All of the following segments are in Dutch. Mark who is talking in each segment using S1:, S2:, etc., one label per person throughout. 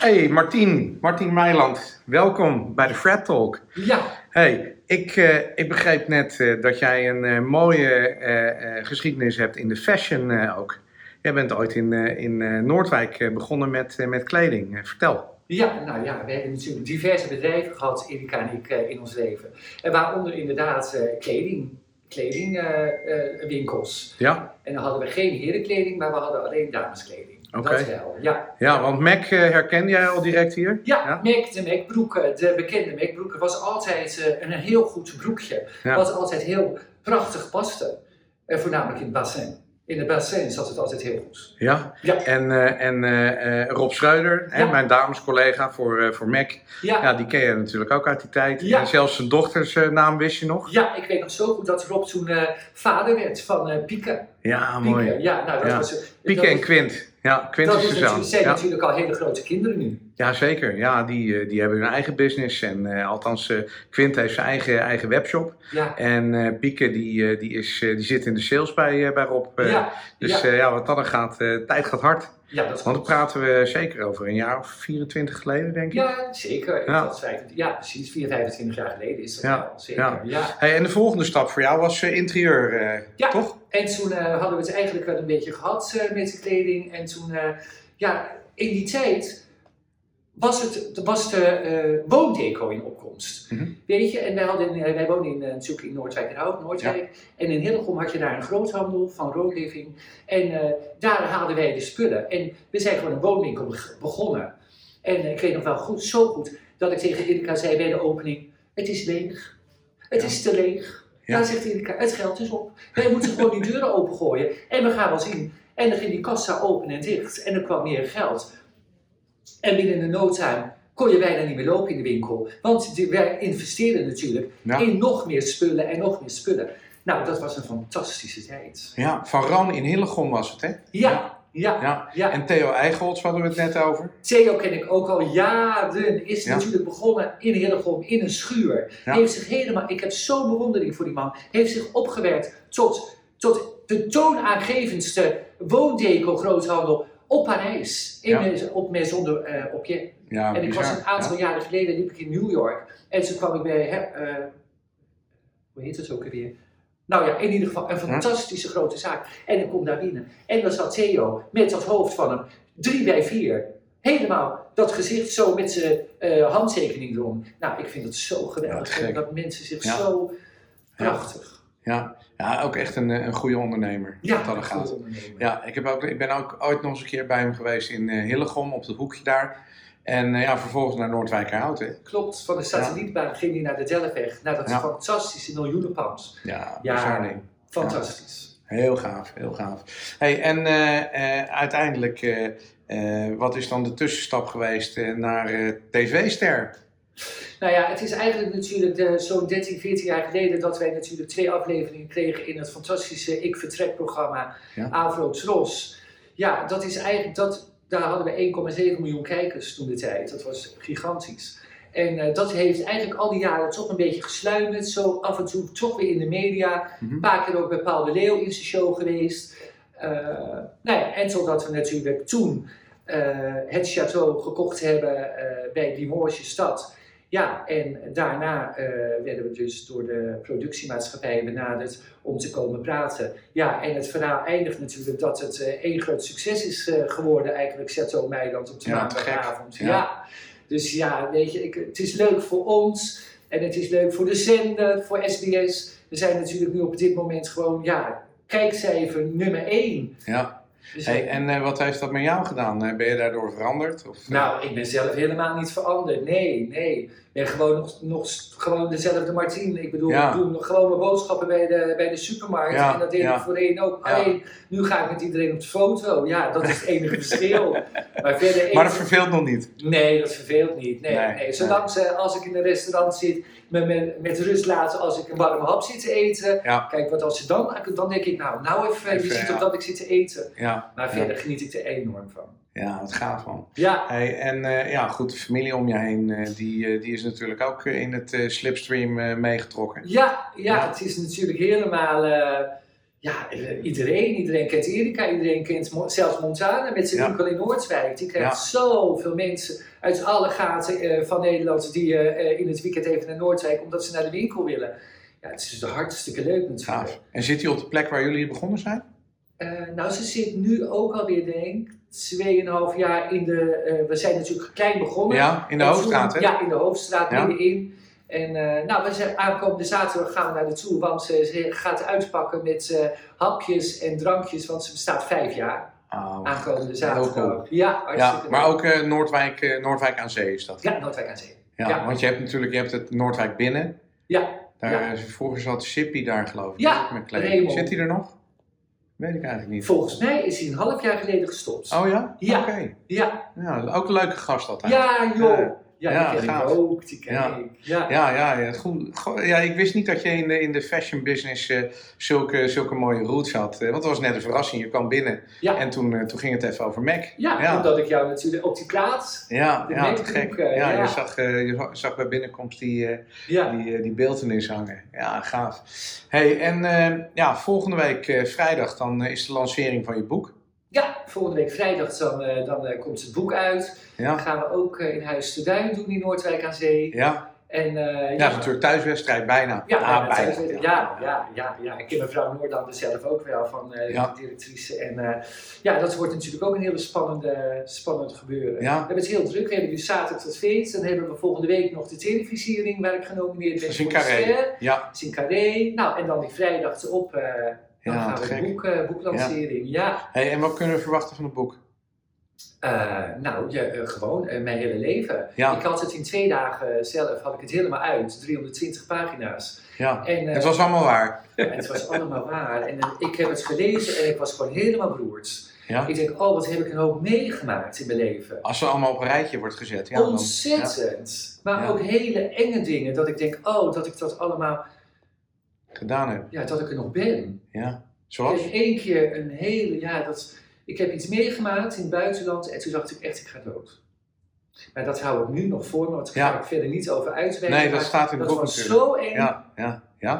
S1: Hey Martien, Martien Meiland, welkom bij de Fred Talk.
S2: Ja,
S1: Hey, ik, eh, ik begreep net eh, dat jij een eh, mooie geschiedenis hebt in de fashion ook. Jij bent ooit in, in Noordwijk begonnen met, met kleding. Vertel.
S2: ja, nou ja, we hebben natuurlijk diverse bedrijven gehad, Erika en ik, in ons leven. En waaronder inderdaad kleding, kledingwinkels.
S1: Ja?
S2: en dan hadden we geen herenkleding, maar we hadden alleen dameskleding. Dat wel, ja.
S1: Ja, want Mac eh, herkende jij al direct hier?
S2: Ja,
S1: Ja?
S2: Mac, de Mac-broeken, de bekende Mac-broeken, was altijd eh, een heel goed broekje.
S1: Ja.
S2: Wat altijd heel prachtig paste. En voornamelijk in het bassin. In het bassin zat het altijd heel goed.
S1: Ja.
S2: Ja.
S1: En, eh, en eh, eh, Rob Schreuder, hè, mijn damescollega voor, eh, voor Mac,
S2: Ja,
S1: ja, die ken je natuurlijk ook uit die tijd.
S2: Ja.
S1: En zelfs zijn dochters eh, naam wist je nog?
S2: Ja, ik weet nog zo goed dat Rob toen eh, vader werd van eh Pieke.
S1: Ja,
S2: Pieke,
S1: mooi.
S2: ja, nou dat
S1: Ja.
S2: was... eh,
S1: Pieke
S2: dat-
S1: en Quint. Ja, Quint
S2: Dat
S1: is de
S2: natuurlijk, zijn
S1: Ja.
S2: natuurlijk al hele grote kinderen nu.
S1: Ja, zeker. Ja, die, eh, die hebben hun eigen business. En eh, althans, eh, Quint heeft zijn eigen, eigen webshop.
S2: Ja,
S1: En eh Pieke, die, die, is, die zit in de sales bij, bij Rob.
S2: ja,
S1: dus
S2: ja.
S1: wat dat er gaat, tijd gaat hard.
S2: ja, dat
S1: Want dan
S2: goed.
S1: praten we zeker over een jaar of 24 geleden, denk ik.
S2: Ja, zeker.
S1: Ja.
S2: 25 ja, precies. 4, 25 jaar geleden is dat
S1: Ja,
S2: wel. Zeker.
S1: ja.
S2: Ja.
S1: Hey, en de volgende stap voor jou was interieur, toch?
S2: En toen eh, hadden we het eigenlijk wel een beetje gehad eh, met de kleding. En toen, eh, ja, in die tijd was, het, was de woondeco in opkomst.
S1: Mhm.
S2: Weet je, en wij, hadden, wij woonden in, natuurlijk in Noordwijk en Hout, Noordwijk. En in Hillegom had je daar een groothandel van Road Living. En daar haalden wij de spullen. En we zijn gewoon een woonwinkel beg- begonnen. En ik weet nog wel goed, zo goed, dat ik tegen Erika zei bij de opening, het is leeg. Het
S1: Ja.
S2: is te leeg.
S1: Ja.
S2: Ja, zegt Erika, het geld is op. Wij moeten gewoon die deuren opengooien en we gaan wel zien. En dan ging die kassa open en dicht en er kwam meer geld. En binnen de no time kon je bijna niet meer lopen in de winkel. Want die- wij investeerden natuurlijk
S1: Ja.
S2: in nog meer spullen en nog meer spullen. Nou, dat was een fantastische tijd.
S1: Ja, van Ran in Hillegom was het, hè?
S2: Ja, ja,
S1: Ja.
S2: ja.
S1: En Theo Eichholz hadden we het net over.
S2: Theo ken ik ook al jaren. Is
S1: Ja.
S2: natuurlijk begonnen in Hillegom, in een schuur.
S1: Ja.
S2: Heeft zich helemaal, ik heb zo'n bewondering voor die man. Heeft zich opgewerkt tot, tot de toonaangevendste woondeco groothandel op Parijs. In, op Maison de uh, Objet.
S1: Ja,
S2: En ik was een aantal jaren geleden liep ik in New York. En toen kwam ik bij, eh, hoe heet het ook alweer? Nou ja, in ieder geval een fantastische grote zaak. En ik kom daar binnen. En dan zat Theo met dat hoofd van hem, drie bij vier. Helemaal dat gezicht zo met zijn eh, handtekening erom. Nou, ik vind het zo geweldig.
S1: Ja,
S2: dat mensen zich
S1: Ja.
S2: zo prachtig.
S1: Ja. ja, ook echt een, eh, een goede ondernemer.
S2: Ja,
S1: dat gaat. Ja, ik, heb ook, ik ben ook ooit nog eens een keer bij hem geweest in eh, Hillegom, op het hoekje daar. En eh, ja, vervolgens naar Noordwijkerhout, hè?
S2: Klopt, van de satellietbaan ging hij naar de Delfweg, naar dat
S1: Ja.
S2: fantastische miljoenenpand.
S1: Ja,
S2: Ja. Fantastisch.
S1: Heel gaaf, heel gaaf. Hey, en eh, eh, uiteindelijk, wat is dan de tussenstap geweest naar TV-ster?
S2: Nou ja, het is eigenlijk natuurlijk zo'n 13, 14 jaar geleden dat wij natuurlijk twee afleveringen kregen in het fantastische Ik Vertrek programma
S1: Ja.
S2: Avro Tros. Ja, dat is eigenlijk, dat, daar hadden we 1,7 miljoen kijkers toen de tijd. Dat was gigantisch. En eh, dat heeft eigenlijk al die jaren toch een beetje gesluimerd. Zo af en toe toch weer in de media.
S1: Mhm.
S2: Een paar keer ook bij Paul de Leeuw in zijn show geweest. Eh, nou ja, en totdat we natuurlijk toen eh, het château gekocht hebben bij Limoges stad. Ja, en daarna eh, werden we dus door de productiemaatschappij benaderd om te komen praten. Ja, en het verhaal eindigt natuurlijk dat het eh, één groot succes is eh, geworden, eigenlijk Chateau Meiland op de
S1: Ja,
S2: maandagavond.
S1: Ja.
S2: Ja. dus ja, weet je, ik, het is leuk voor ons en het is leuk voor de zender, voor SBS. We zijn natuurlijk nu op dit moment gewoon, ja, kijkcijfer nummer één.
S1: Ja.
S2: Dus,
S1: Hey, en eh, wat heeft dat met jou gedaan? Eh, ben je daardoor veranderd? Of, eh,
S2: Nou, ik ben zelf helemaal niet veranderd. Nee, nee. Ben gewoon nog, nog gewoon dezelfde Martien. Ik bedoel,
S1: Ja.
S2: ik doe nog gewoon mijn boodschappen bij de, bij de supermarkt.
S1: Ja,
S2: En dat deed ik voorheen ook. Alleen, nu ga ik met iedereen op de foto. Ja, dat is het enige verschil. Maar verder...
S1: maar dat verveelt nog niet.
S2: Nee, dat verveelt niet. Nee,
S1: Nee,
S2: nee, Zolang ze, als ik in een restaurant zit, me met, met rust laten als ik een warme hap zit te eten.
S1: Ja.
S2: Kijk, wat als ze dan... Dan denk ik, nou, nou even,
S1: Even,
S2: je ziet
S1: ja.
S2: op dat ik zit te eten.
S1: Ja,
S2: Maar verder geniet ik er enorm van.
S1: Ja wat gaaf man.
S2: Ja,
S1: Hey, en eh, ja, goed, de familie om je heen, eh, die, eh, die is natuurlijk ook in het slipstream meegetrokken.
S2: Ja, ja,
S1: Ja.
S2: het is natuurlijk helemaal. ja, iedereen. Iedereen kent Erika, iedereen kent Mo- zelfs Montana met zijn
S1: Ja.
S2: winkel in Noordswijk. Die krijgt
S1: Ja.
S2: zoveel mensen uit alle gaten van Nederland die in het weekend even naar Noordswijk omdat ze naar de winkel willen. Ja, het is dus hartstikke leuk natuurlijk.
S1: Gaaf. En zit hij op de plek waar jullie begonnen zijn?
S2: Nou, ze zit nu ook alweer, denk ik, 2,5 jaar in de. eh, we zijn natuurlijk klein begonnen.
S1: Ja, in de hoofdstraat, hè?
S2: Ja, in de hoofdstraat,
S1: Ja.
S2: middenin. En eh, nou, we zijn aankomende zaterdag gaan we naar de toe, want ze, ze gaat uitpakken met eh, hapjes en drankjes, want ze bestaat vijf jaar.
S1: Oh,
S2: Aankomende zaterdag.
S1: cool.
S2: Ja,
S1: Ja, maar
S2: leuk.
S1: ook eh, Noordwijk, eh, Noordwijk aan Zee is dat.
S2: Ja, Noordwijk aan Zee.
S1: Ja,
S2: ja.
S1: want je hebt natuurlijk je hebt het Noordwijk binnen.
S2: Ja,
S1: Daar,
S2: Ja.
S1: eh, Vroeger zat Sippy daar geloof ik.
S2: Ja,
S1: met. Zit hij er nog? Weet ik eigenlijk niet.
S2: volgens mij is hij een half jaar geleden gestopt.
S1: Oh ja?
S2: Ja.
S1: Oké.
S2: Ja,
S1: Ja, ook een leuke gast altijd.
S2: ja joh.
S1: Ja.
S2: Ja, die ken ik ook, die ken
S1: Ja.
S2: ik. Ja.
S1: Ja, ja, ja, goed. Goh, ja, ik wist niet dat je in de, in de fashion business eh, zulke, zulke mooie roots had. Eh, want het was net een verrassing. Je kwam binnen en toen, eh, toen ging het even over Mac.
S2: Ja, omdat ik jou natuurlijk op die plaats.
S1: Ja,
S2: De
S1: ja te gek. ja. Je, zag, je zag- bij binnenkomst die,
S2: Ja.
S1: die, die beeldenis hangen. Ja, gaaf. Hey, en ja, volgende week vrijdag dan is de lancering van je boek.
S2: Ja, volgende week vrijdag dan, eh, dan eh, komt het boek uit. Dan
S1: Ja,
S2: gaan we ook eh, in Huis de Duin doen in Noordwijk aan Zee.
S1: ja.
S2: En,
S1: ja is natuurlijk thuiswedstrijd, bijna.
S2: Ja,
S1: Ah,
S2: bijna ja, ja, ja, ja. Ik ken mevrouw Noordander zelf ook wel van
S1: Ja.
S2: de directrice. En ja, dat wordt natuurlijk ook een hele spannende, spannend gebeuren.
S1: Ja.
S2: We hebben het heel druk. We hebben nu zaterdag het feest. Dan hebben we volgende week nog de televisiering waar ik genomineerd ben
S1: Dat is in Carré. Ja,
S2: Dat is in Carré. Nou, en dan die vrijdag erop. Dan
S1: Ja,
S2: gaan we
S1: gek.
S2: boek, eh, boeklancering. Ja.
S1: hey, en wat kunnen we verwachten van het boek?
S2: Eh, nou, ja, eh, gewoon eh, mijn hele leven.
S1: Ja.
S2: Ik had het in twee dagen zelf, had ik het helemaal uit. 320 pagina's.
S1: Ja.
S2: En,
S1: Het was allemaal waar.
S2: En het was allemaal waar. En ik heb het gelezen en ik was gewoon helemaal beroerd.
S1: Ja.
S2: Ik denk, oh, wat heb ik een hoop meegemaakt in mijn leven.
S1: Als ze allemaal op een rijtje wordt gezet. Ja, dan,
S2: Ontzettend. Maar
S1: Ja.
S2: ook hele enge dingen. Dat ik denk, oh, dat ik dat allemaal,
S1: gedaan heb.
S2: ja, dat ik er nog ben.
S1: Ja.
S2: Ik
S1: Zoals?
S2: heb één keer een hele, ja, dat, ik heb iets meegemaakt in het buitenland en toen dacht ik echt, ik ga dood. Maar dat hou ik nu nog voor me, want daar
S1: Ja.
S2: ga ik verder niet over uitweiden.
S1: Nee, dat staat in het
S2: dat
S1: boek
S2: was
S1: natuurlijk.
S2: zo eng.
S1: Ja, ja, ja.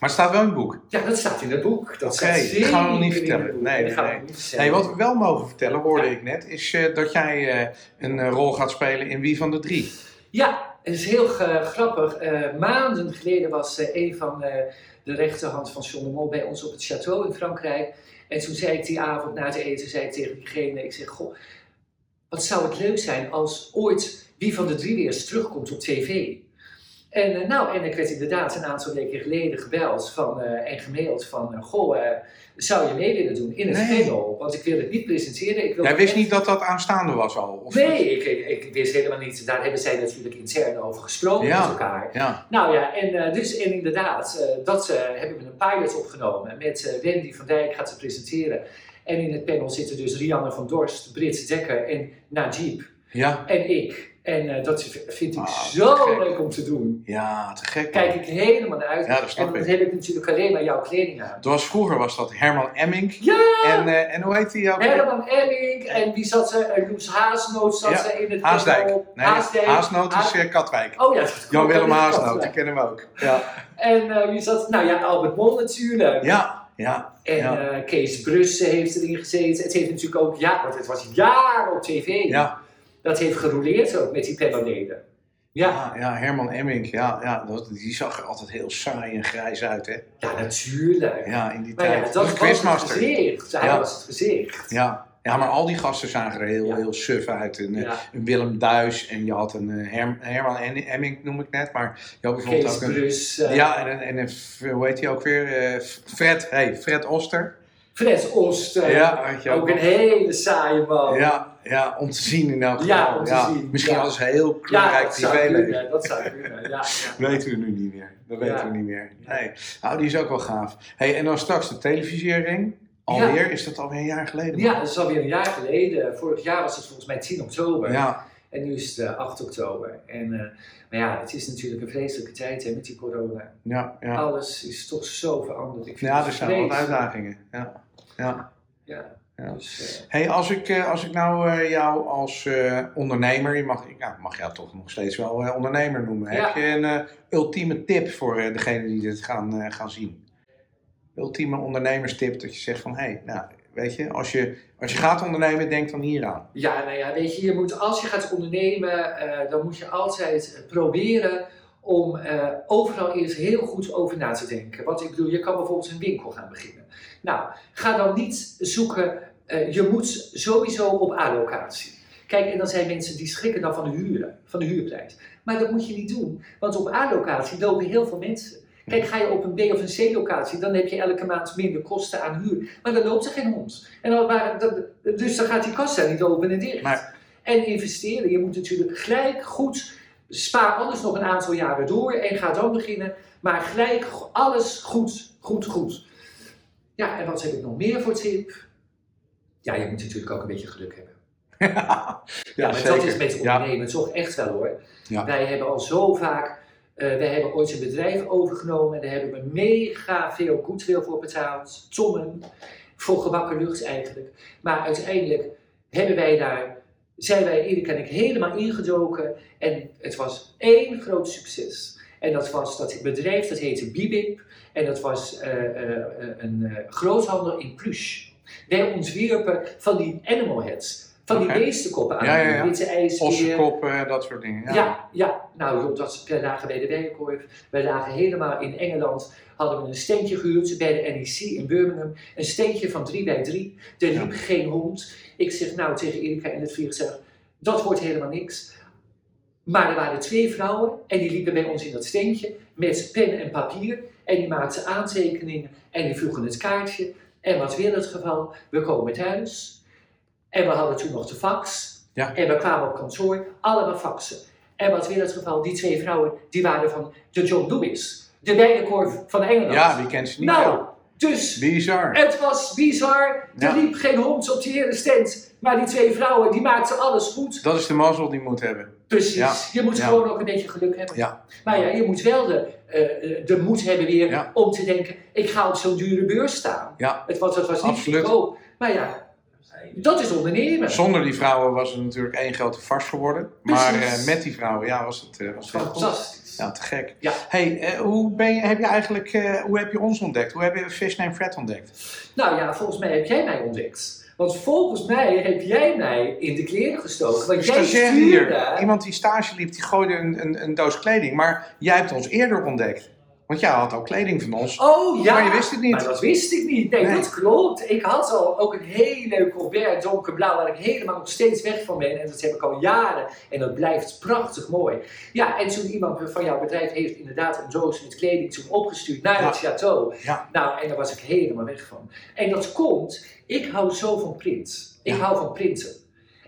S1: Maar het staat wel in het boek.
S2: Ja, dat staat in het boek. Dat
S1: Oké,
S2: staat
S1: dat gaan we nog niet vertellen. Nee,
S2: dat
S1: nee.
S2: nog niet vertellen.
S1: Hey, wat we wel mogen vertellen, hoorde
S2: Ja.
S1: ik net, is eh, dat jij eh, een rol gaat spelen in Wie van de Drie.
S2: Ja, het is heel grappig. Eh, maanden geleden was eh, een van eh, de rechterhand van John Mol bij ons op het château in Frankrijk. En toen zei ik die avond na het eten zei ik tegen diegene, ik zeg, goh, wat zou het leuk zijn als ooit Wie van de Drie weer terugkomt op tv. En, eh, nou, en ik werd inderdaad een aantal weken geleden gebeld van, eh, en gemaild van, eh, goh, zou je mee willen doen in het
S1: Nee.
S2: panel? Want ik wil het niet presenteren. Ik wil
S1: Jij wist
S2: echt-
S1: niet dat dat aanstaande was al? Of
S2: Nee, ik, ik, ik wist helemaal niet. Daar hebben zij natuurlijk intern over gesproken
S1: Ja.
S2: met elkaar.
S1: Ja,
S2: Nou ja, en, dus, en inderdaad, dat hebben we een pilot opgenomen met Wendy van Dijk gaat ze presenteren. En in het panel zitten dus Rianne van Dorst, Brits Dekker en Najib
S1: ja,
S2: en ik. En eh, dat vind ik
S1: Ah,
S2: zo leuk om te doen.
S1: ja, te gek.
S2: Kijk ik helemaal naar uit.
S1: Ja, dat
S2: en
S1: snap
S2: dan
S1: ik.
S2: heb ik natuurlijk alleen maar jouw kleding aan.
S1: Het was, vroeger was dat Herman Emmink.
S2: Ja!
S1: En, eh, en hoe heet die ook?
S2: Herman Emmink en wie zat er? Uh, Loes Haasnoot zat
S1: Ja,
S2: er in het
S1: Haasdijk. Nee,
S2: Haasdijk.
S1: Haasnoot is eh, Katwijk.
S2: Oh ja, dat
S1: Jan-Willem. Haasnoot, die kennen we ook. Ja,
S2: En eh, wie zat? Nou ja, Albert Mol natuurlijk.
S1: ja, ja.
S2: En
S1: ja.
S2: eh, Kees Brusse heeft erin gezeten. Het heeft natuurlijk ook, ja, want het was jaren op tv.
S1: ja.
S2: Dat heeft gerouleerd ook met die panelleden. Ja,
S1: Ja, ja, Herman Emmink, ja, ja dat, die zag er altijd heel saai en grijs uit, hè?
S2: ja, natuurlijk.
S1: Ja, in die
S2: maar
S1: tijd.
S2: ja, dat
S1: was
S2: het gezicht. Hij
S1: Ja.
S2: was het gezicht.
S1: Ja. ja, maar al die gasten zagen er heel,
S2: Ja.
S1: heel suf uit. En, eh,
S2: Ja.
S1: een Willem Duis en je had een eh, Herm- Herman En- Emmink, noem ik net, maar je had bijvoorbeeld
S2: Kees
S1: ook een...
S2: Brusse.
S1: Ja, en, en een, hoe heet hij ook weer? Eh, Fred, hey, Fred Oster.
S2: Fred Oster.
S1: Ja, ook
S2: ook een hele saaie man.
S1: Ja, ja, om te zien in elk
S2: Ja,
S1: geval.
S2: om te zien,
S1: Misschien
S2: ja.
S1: ze heel
S2: Ja,
S1: kleurrijk
S2: dat zou
S1: privéleven.
S2: kunnen. Dat zou kunnen, ja. ja.
S1: weten we nu niet meer. Dat weten
S2: Ja.
S1: we niet meer. Nee. Nou, die is ook wel gaaf. Hey, en dan straks de televisiering. Alweer, is dat alweer een jaar geleden?
S2: Ja, dat is alweer een jaar geleden. Vorig jaar was het volgens mij 10 oktober.
S1: Ja,
S2: En nu is het eh, 8 oktober. En, eh, maar ja, het is natuurlijk een vreselijke tijd hè, met die corona.
S1: ja, ja.
S2: Alles is toch zo veranderd. Ik vind
S1: Ja, er zijn wat uitdagingen. Ja. Ja.
S2: Ja,
S1: Ja.
S2: dus, eh,
S1: Hey, als ik, eh, als ik nou eh, jou als ondernemer, je mag, ja, mag jou toch nog steeds wel ondernemer noemen. Heb je een ultieme tip voor degene die dit gaan, gaan zien? ultieme ondernemerstip dat je zegt van hé, hey, nou weet je als, je, als je gaat ondernemen, denk dan hier aan.
S2: Ja, nou ja, weet je, je moet, als je gaat ondernemen, dan moet je altijd proberen om uh, overal eerst heel goed over na te denken. Want ik bedoel, je kan bijvoorbeeld een winkel gaan beginnen. Nou, ga dan niet zoeken, uh, je moet sowieso op A-locatie. Kijk, en dan zijn mensen die schrikken dan van de huren, van de huurprijs. Maar dat moet je niet doen, want op A-locatie lopen heel veel mensen. Kijk, ga je op een B- of een C-locatie, dan heb je elke maand minder kosten aan huur. Maar dan loopt er geen hond. En dan, dus dan gaat die kassa niet open en dicht.
S1: Maar...
S2: En investeren, je moet natuurlijk gelijk goed, spaar alles nog een aantal jaren door en ga dan beginnen. Maar gelijk alles goed, goed, goed. Ja, en wat heb ik nog meer voor tip? Ja, je moet natuurlijk ook een beetje geluk hebben.
S1: ja,
S2: ja, maar dat is met ondernemen toch echt wel hoor.
S1: Ja.
S2: Wij hebben al zo vaak, uh, wij hebben ooit een bedrijf overgenomen en daar hebben we mega veel goedwil voor betaald. Tonnen, voor gebakken lucht eigenlijk. Maar uiteindelijk hebben wij daar, zijn wij, Erik en ik, helemaal ingedoken en het was één groot succes. En dat was dat bedrijf, dat heette Bibip. En dat was uh, uh, een groothandel in plush. Wij ontwierpen van die animal heads. Van die beestenkoppen aan.
S1: Ja, ja, ja.
S2: Witte.
S1: Ossenkoppen, dat soort dingen. Ja.
S2: Ja, ja. Nou dat, lagen bij de Bijenkorf. Wij lagen helemaal in Engeland. Hadden we een steentje gehuurd bij de NEC in Birmingham. Een steentje van 3 bij 3. Er liep geen hond. Ik zeg nou tegen Erika in het vliegtuig, dat wordt helemaal niks. Maar er waren twee vrouwen en die liepen bij ons in dat steentje met pen en papier. En die maakten aantekeningen en die vroegen het kaartje. En wat weer het geval, we komen thuis. En we hadden toen nog de fax.
S1: Ja.
S2: En we kwamen op kantoor, allemaal faxen. En wat weer het geval, die twee vrouwen, die waren van de John Lewis. De bijenkorf van Engeland.
S1: Ja, wie kent ze niet?
S2: nou. Dus
S1: Bizar.
S2: het was bizar. Er liep geen hond op die hele stand. Maar die twee vrouwen, die maakten alles goed.
S1: Dat is de mazzel die je moet hebben.
S2: Precies.
S1: Ja.
S2: Je moet
S1: Ja.
S2: gewoon ook een beetje geluk hebben.
S1: Ja.
S2: Maar ja, je moet wel de, eh, de moed hebben weer om te denken, ik ga op zo'n dure beurs staan.
S1: Ja.
S2: Het was, het was niet goedkoop. Maar ja, dat is ondernemen.
S1: Zonder die vrouwen was het natuurlijk één grote vars geworden. Maar eh, met die vrouwen, ja, was het, eh, was het.
S2: Fantastisch.
S1: Ja, te gek.
S2: Ja.
S1: Hey, eh, hoe, ben je, heb je eigenlijk, hoe heb je ons ontdekt? Hoe heb je Fish Name Fred ontdekt?
S2: Nou ja, volgens mij heb jij mij ontdekt. Want volgens mij heb jij mij in de kleren gestoken. Want jij stuurde...
S1: hier, iemand die stage liep, die gooide een, een, een doos kleding. Maar jij hebt ons eerder ontdekt. Want jij had al kleding van ons.
S2: Oh ja,
S1: Maar je wist het niet.
S2: Maar dat wist ik niet. Nee,
S1: Nee.
S2: dat klopt. Ik had al ook een heel leuk Colbert donkerblauw waar ik helemaal nog steeds weg van ben. En dat heb ik al jaren. En dat blijft prachtig mooi. Ja, en toen iemand van jouw bedrijf heeft inderdaad een doos met kleding toen opgestuurd naar
S1: Ja.
S2: het château.
S1: Ja.
S2: Nou, en daar was ik helemaal weg van. En dat komt, ik hou zo van print. Ik
S1: Ja.
S2: hou van printen.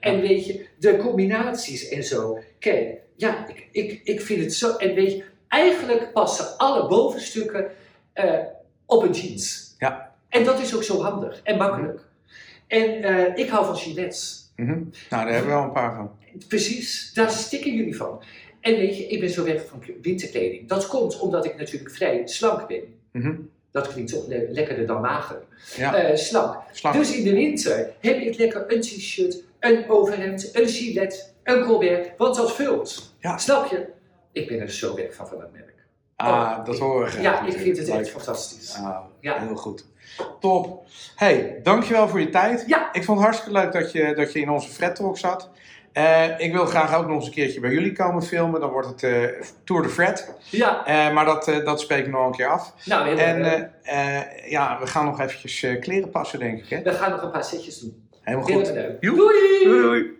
S2: En weet je, de combinaties en zo. Kijk, ja, ik, ik, ik vind het zo. En weet je, eigenlijk passen alle bovenstukken eh, op een jeans.
S1: Ja.
S2: En dat is ook zo handig en makkelijk. En eh, ik hou van gilets.
S1: Mhm. Nou, daar hebben we wel een paar van.
S2: Precies, daar stikken jullie van. En weet je, ik ben zo weg van winterkleding. Dat komt omdat ik natuurlijk vrij slank ben.
S1: Mhm.
S2: Dat klinkt toch le- lekkerder dan mager.
S1: Ja,
S2: Eh, slank.
S1: slag.
S2: Dus in de winter heb ik lekker een t-shirt, een overhemd, een gilet, een colbert, want dat vult.
S1: Ja.
S2: Snap je? Ik ben er zo weg van van dat merk.
S1: ah, dat horen we graag
S2: Ja, ik vind het echt fantastisch.
S1: Ah,
S2: Ja.
S1: Heel goed. Top. Hey, dankjewel voor je tijd.
S2: Ja.
S1: Ik vond het hartstikke leuk dat je, dat je in onze Fred Talk zat. Eh, ik wil graag ook nog eens een keertje bij jullie komen filmen. Dan wordt het eh, Tour de Fred.
S2: Ja,
S1: Eh, maar dat, dat spreek ik nog een keer af.
S2: nou,
S1: En ja, we gaan nog eventjes kleren passen, denk ik. Hè?
S2: we gaan nog een paar setjes doen.
S1: Helemaal
S2: Heel
S1: goed. Doei, doei.